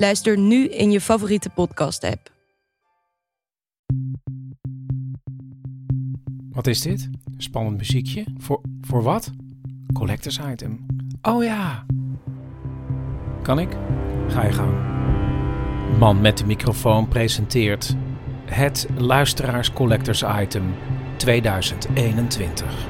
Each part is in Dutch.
Luister nu in je favoriete podcast-app. Wat is dit? Spannend muziekje? Voor, voor wat? Collectors item. Oh ja. Kan ik? Ga je gang. Man met de microfoon presenteert het Luisteraars Collectors Item 2021.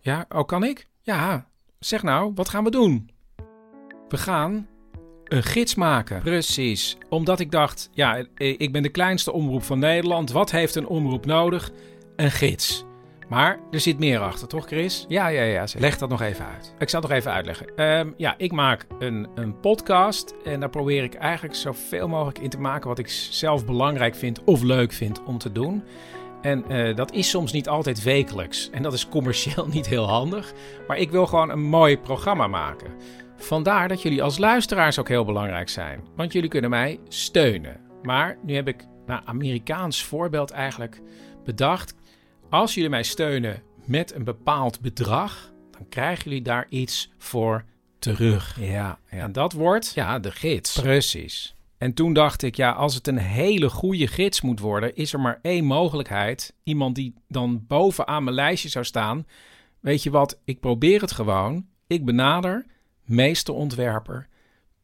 Ja, oh kan ik? Ja, zeg nou, wat gaan we doen? We gaan een gids maken. Precies. Omdat ik dacht, ja, ik ben de kleinste omroep van Nederland. Wat heeft een omroep nodig? Een gids. Maar er zit meer achter, toch Chris? Ja, ja, ja. Leg dat nog even uit. Ik zal het nog even uitleggen. Ehm, ja, ik maak een, een podcast en daar probeer ik eigenlijk zoveel mogelijk in te maken wat ik zelf belangrijk vind of leuk vind om te doen. En uh, dat is soms niet altijd wekelijks. En dat is commercieel niet heel handig. Maar ik wil gewoon een mooi programma maken. Vandaar dat jullie als luisteraars ook heel belangrijk zijn. Want jullie kunnen mij steunen. Maar nu heb ik naar Amerikaans voorbeeld eigenlijk bedacht. Als jullie mij steunen met een bepaald bedrag, dan krijgen jullie daar iets voor terug. Ja, ja. En dat wordt ja, de gids. Precies. En toen dacht ik, ja, als het een hele goede gids moet worden, is er maar één mogelijkheid. Iemand die dan bovenaan mijn lijstje zou staan. Weet je wat, ik probeer het gewoon. Ik benader meesterontwerper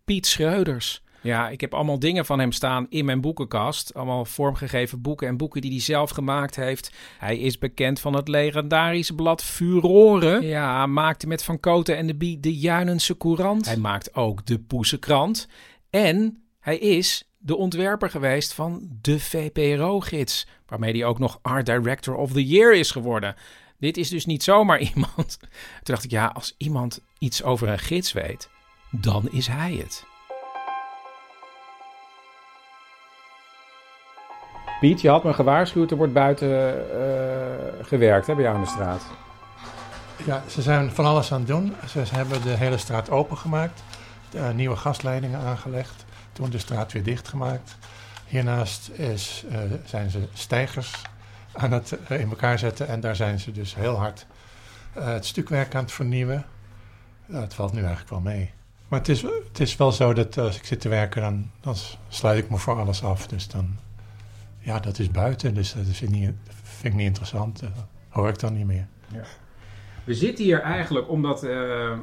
Piet Schreuders. Ja, ik heb allemaal dingen van hem staan in mijn boekenkast. Allemaal vormgegeven boeken en boeken die hij zelf gemaakt heeft. Hij is bekend van het legendarische blad Furore. Ja, maakte met Van Koten en de Bie de Juinense Courant. Hij maakt ook de Poesenkrant. En hij is de ontwerper geweest van de VPRO-gids, waarmee hij ook nog Art Director of the Year is geworden. Dit is dus niet zomaar iemand. Toen dacht ik, ja, als iemand iets over een gids weet, dan is hij het. Piet, je had me gewaarschuwd, er wordt buiten uh, gewerkt hè, bij jou aan de straat. Ja, ze zijn van alles aan het doen. Ze hebben de hele straat opengemaakt, uh, nieuwe gasleidingen aangelegd, toen de straat weer dichtgemaakt. Hiernaast is, uh, zijn ze stijgers aan het in elkaar zetten en daar zijn ze dus heel hard het stukwerk aan het vernieuwen. het valt nu eigenlijk wel mee. Maar het is, het is wel zo dat als ik zit te werken, dan, dan sluit ik me voor alles af. Dus dan ja, dat is buiten, dus dat vind ik niet, niet interessant. Dat hoor ik dan niet meer. Ja. We zitten hier eigenlijk omdat uh,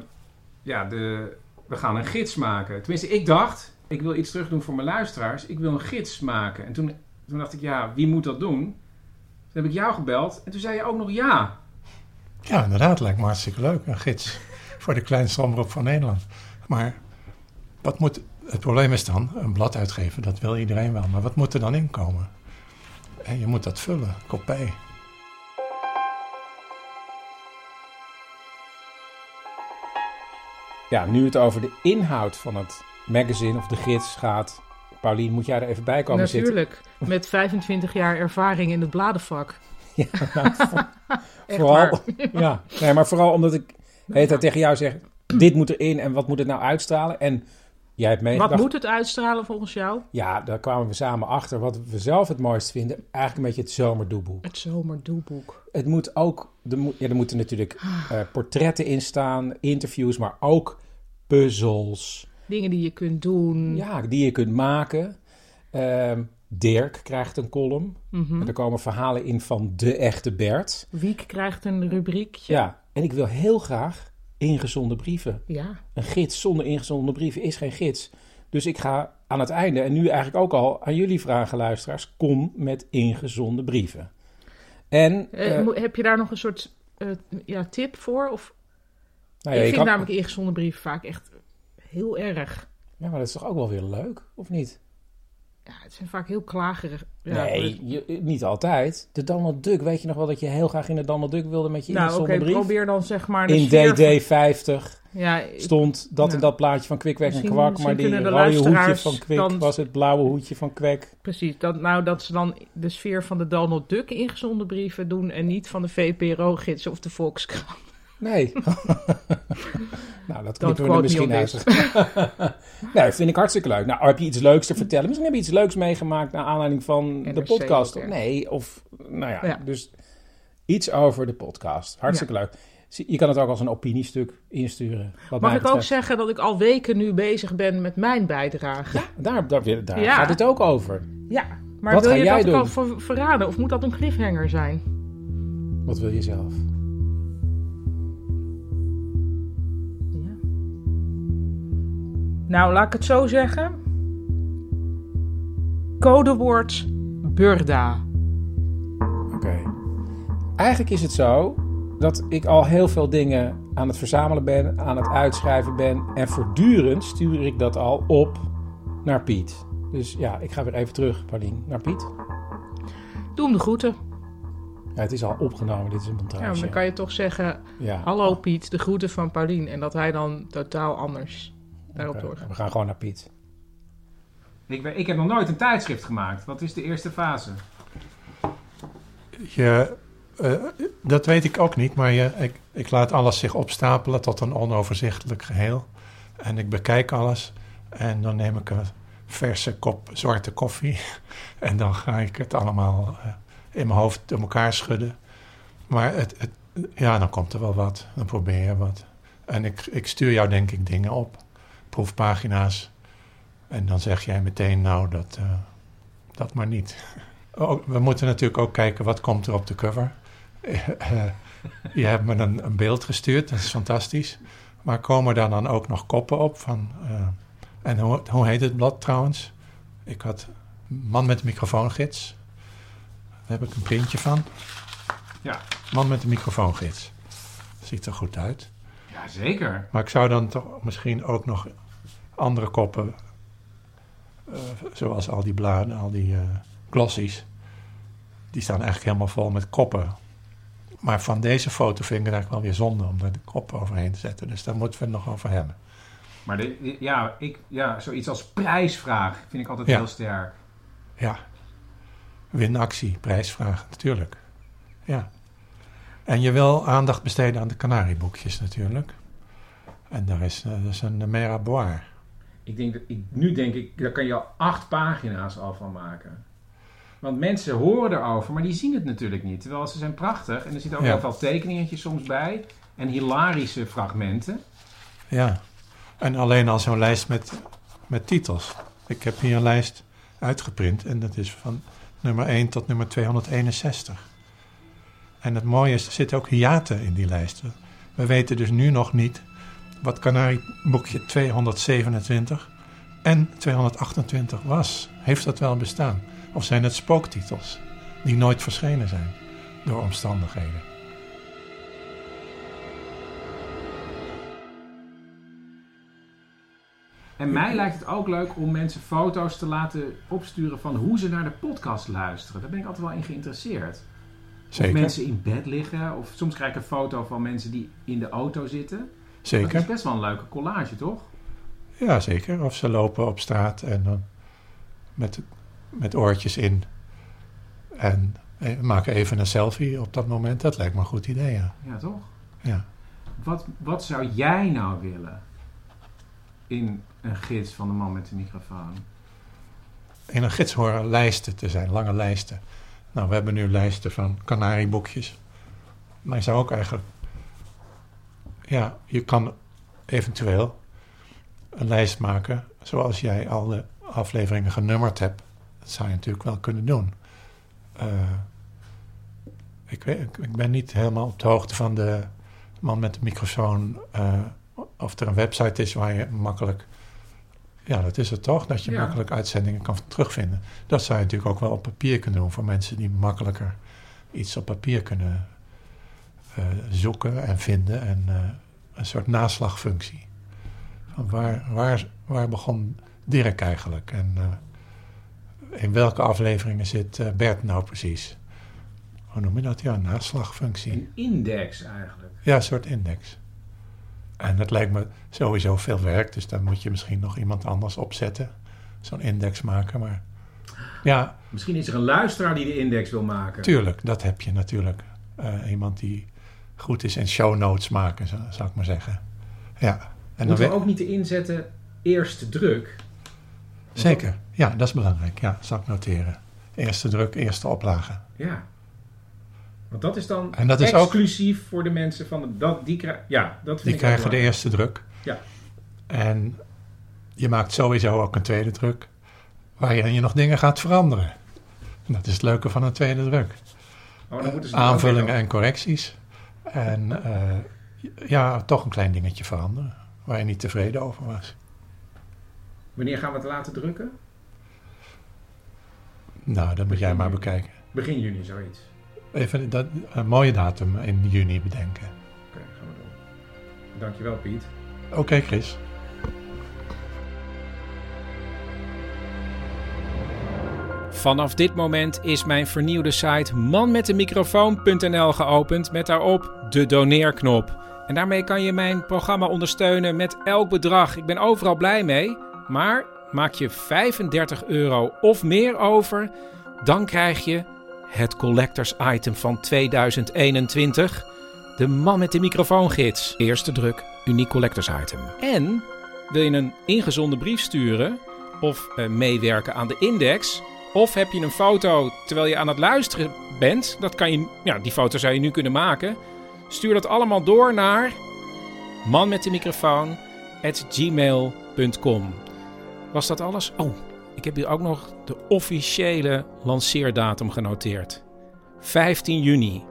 ja, de, we gaan een gids maken. Tenminste, ik dacht, ik wil iets terug doen voor mijn luisteraars. Ik wil een gids maken. En toen, toen dacht ik, ja, wie moet dat doen? Toen heb ik jou gebeld en toen zei je ook nog ja. Ja, inderdaad, lijkt me hartstikke leuk. Een gids voor de kleinste omroep van Nederland. Maar wat moet, het probleem is dan, een blad uitgeven, dat wil iedereen wel. Maar wat moet er dan inkomen? En je moet dat vullen, kopij. Ja, nu het over de inhoud van het magazine of de gids gaat. Paulien, moet jij er even bij komen Natuurlijk, zitten? Natuurlijk, met 25 jaar ervaring in het bladenvak. Ja, nou, vooral, ja, nee, maar vooral omdat ik heet tegen jou zeg, dit moet erin en wat moet het nou uitstralen? En Jij hebt meegedacht... Wat moet het uitstralen volgens jou? Ja, daar kwamen we samen achter. Wat we zelf het mooist vinden, eigenlijk een beetje het zomerdoeboek. Het zomerdoeboek. Het moet ook, er, moet, ja, er moeten natuurlijk uh, portretten in staan, interviews, maar ook puzzels. Dingen die je kunt doen. Ja, die je kunt maken. Uh, Dirk krijgt een column. Mm -hmm. Er komen verhalen in van de echte Bert. Wiek krijgt een rubriekje. Ja, en ik wil heel graag ingezonden brieven. Ja. Een gids zonder ingezonden brieven is geen gids. Dus ik ga aan het einde, en nu eigenlijk ook al aan jullie vragen, luisteraars, kom met ingezonden brieven. En Eh, eh, heb je daar nog een soort eh, ja, tip voor? Of, nou ja, ik vind kan- namelijk ingezonden brieven vaak echt heel erg. ja, maar dat is toch ook wel weer leuk, of niet? Ja, het zijn vaak heel klagerig. Ja, nee, je- niet altijd. De Donald Duck, weet je nog wel dat je heel graag in de Donald Duck wilde met je Nou, oké, brief? probeer dan zeg maar In sfeer van- DD50 Ja, ik- stond dat en dat plaatje van Kwik, Kwek en Kwak, maar die rode hoedje van Kwik dan- was het blauwe hoedje van Kwek. precies. Dat, nou, dat ze dan de sfeer van de Donald Duck ingezonden brieven doen... en niet van de VPRO-gids of de Volkskrant. Nee. nou, dat knippen we er misschien uit. nee, vind ik hartstikke leuk. Nou, heb je iets leuks te vertellen? Misschien heb je iets leuks meegemaakt naar aanleiding van de podcast. hè? Nee, of, nou ja, Ja. dus iets over de podcast. Hartstikke leuk. Je kan het ook als een opiniestuk insturen. Wat Mag ik ook zeggen dat ik al weken nu bezig ben met mijn bijdrage? Daar, daar, daar, daar Ja. gaat het ook over. Ja, maar Wat wil ga je jij dat ook doen? al ver- verraden? Of moet dat een cliffhanger zijn? Wat wil je zelf? Nou, laat ik het zo zeggen. Codewoord Burda. Oké. Eigenlijk is het zo dat ik al heel veel dingen aan het verzamelen ben, aan het uitschrijven ben. En voortdurend stuur ik dat al op naar Piet. Dus ja, ik ga weer even terug, Paulien, naar Piet. Doe hem de groeten. Ja, het is al opgenomen, dit is een Ja, montage. dan kan je toch zeggen: Ja. Hallo Piet, de groeten van Paulien. En dat hij dan totaal anders daarop. We gaan gewoon naar Piet. Ik, ik heb nog nooit een tijdschrift gemaakt. Wat is de eerste fase? Je, eh, dat weet ik ook niet, maar je, ik, ik laat alles zich opstapelen tot een onoverzichtelijk geheel. En ik bekijk alles en dan neem ik een verse kop zwarte koffie. En dan ga ik het allemaal eh, in mijn hoofd door elkaar schudden. Maar het, het, ja, dan komt er wel wat. Dan probeer je wat. En ik, ik stuur jou denk ik dingen op. Proefpagina's. En dan zeg jij meteen, nou, dat, eh, dat maar niet. We moeten natuurlijk ook kijken wat komt er op de cover. Eh, je hebt me een, een beeld gestuurd, dat is fantastisch. Maar komen daar dan ook nog koppen op? Van, eh, en hoe, hoe heet het blad trouwens? Ik had Man met de microfoongids. Daar heb ik een printje van. Ja. Man met de microfoongids. Ziet er goed uit. Ja, zeker. Maar ik zou dan toch misschien ook nog andere koppen, eh, zoals al die bladen, al die eh, glossies, die staan eigenlijk helemaal vol met koppen. Maar van deze foto vind ik het eigenlijk wel weer zonde om er de kop overheen te zetten. Dus daar moeten we het nog over hebben. Maar de, ja, ik, ja, zoiets als prijsvraag vind ik altijd Ja. heel sterk. Ja, winactie, prijsvraag, natuurlijk. Ja. En je wil aandacht besteden aan de kanarieboekjes natuurlijk. En daar is, eh, dat is een mera boire. Ik denk dat, ik, nu denk ik, daar kan je al acht pagina's al van maken. Want mensen horen erover, maar die zien het natuurlijk niet. Terwijl ze zijn prachtig en er zitten ook Ja. heel veel tekeningetjes soms bij. En hilarische fragmenten. Ja, en alleen al zo'n lijst met, met titels. Ik heb hier een lijst uitgeprint en dat is van nummer 1 tot nummer 261. En het mooie is, er zitten ook hiaten in die lijst. We weten dus nu nog niet wat Canarieboekje 227 en 228 was. Heeft dat wel bestaan? Of zijn het spooktitels die nooit verschenen zijn door omstandigheden? En mij lijkt het ook leuk om mensen foto's te laten opsturen van hoe ze naar de podcast luisteren. Daar ben ik altijd wel in geïnteresseerd. Of Zeker, mensen in bed liggen. Of soms krijg ik een foto van mensen die in de auto zitten. Dat zeker. is best wel een leuke collage, toch? Ja, zeker. Of ze lopen op straat en dan met, met oortjes in. En eh, maken even een selfie op dat moment. Dat lijkt me een goed idee, ja. Ja, toch? ja. Wat, wat zou jij nou willen in een gids van de man met de microfoon? In een gids horen lijsten te zijn, lange lijsten. Nou, we hebben nu lijsten van kanarieboekjes. Maar je zou ook eigenlijk... Ja, je kan eventueel een lijst maken... zoals jij al de afleveringen genummerd hebt. Dat zou je natuurlijk wel kunnen doen. Eh, ik, weet, ik, ben niet helemaal op de hoogte van de man met de microfoon, eh, of er een website is waar je makkelijk, ja, dat is het toch, dat je Ja. makkelijk uitzendingen kan terugvinden. Dat zou je natuurlijk ook wel op papier kunnen doen voor mensen die makkelijker iets op papier kunnen zoeken en vinden en eh, een soort naslagfunctie. Van waar, waar, waar begon Dirk eigenlijk en eh, in welke afleveringen zit eh, Bert nou precies? Hoe noem je dat? Ja, een naslagfunctie. Een index eigenlijk. Ja, een soort index. En dat lijkt me sowieso veel werk, dus dan moet je misschien nog iemand anders opzetten. Zo'n index maken, maar ja, Misschien is er een luisteraar die de index wil maken. tuurlijk, dat heb je natuurlijk. Eh, iemand die goed is in show notes maken, zou, ik maar zeggen. Ja, en Moeten we we- ook niet de inzetten eerste druk? zeker. Ja, dat is belangrijk. Ja, zal ik noteren. Eerste druk, eerste oplage. Ja. Want dat is dan En dat is ook- exclusief voor de mensen van de, dat die krijgen. Ja, dat Die krijgen de eerste druk. Ja. En je maakt sowieso ook een tweede druk, waarin je nog dingen gaat veranderen. En dat is het leuke van een tweede druk. Oh, dan moeten ze Aanvullingen en correcties. En eh, ja, toch een klein dingetje veranderen, waar je niet tevreden over was. Wanneer gaan we het laten drukken? Nou, dat moet jij maar bekijken. Begin juni, zoiets. Even dat, een mooie datum in juni bedenken. Oké, gaan we doen. Dankjewel, Piet. Oké, Chris. Vanaf dit moment is mijn vernieuwde site manmetdemicrofoon.nl geopend met daarop de doneerknop. En daarmee kan je mijn programma ondersteunen met elk bedrag. Ik ben overal blij mee, maar maak je 35 euro of meer over, dan krijg je het collectors item van 2021, de man met de microfoongids. Eerste druk, uniek collectors item. En wil je een ingezonden brief sturen of eh, meewerken aan de index? Of heb je een foto terwijl je aan het luisteren bent? Dat kan je, ja, die foto zou je nu kunnen maken. Stuur dat allemaal door naar manmetdemicrofoon@gmail.com. Was dat alles? Oh, ik heb hier ook nog de officiële lanceerdatum genoteerd. 15 juni.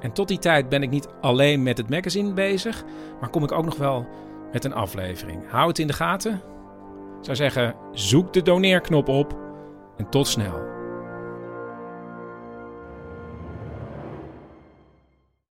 En tot die tijd ben ik niet alleen met het magazine bezig, maar kom ik ook nog wel met een aflevering. Hou het in de gaten. Ik zou zeggen, zoek de doneerknop op en tot snel.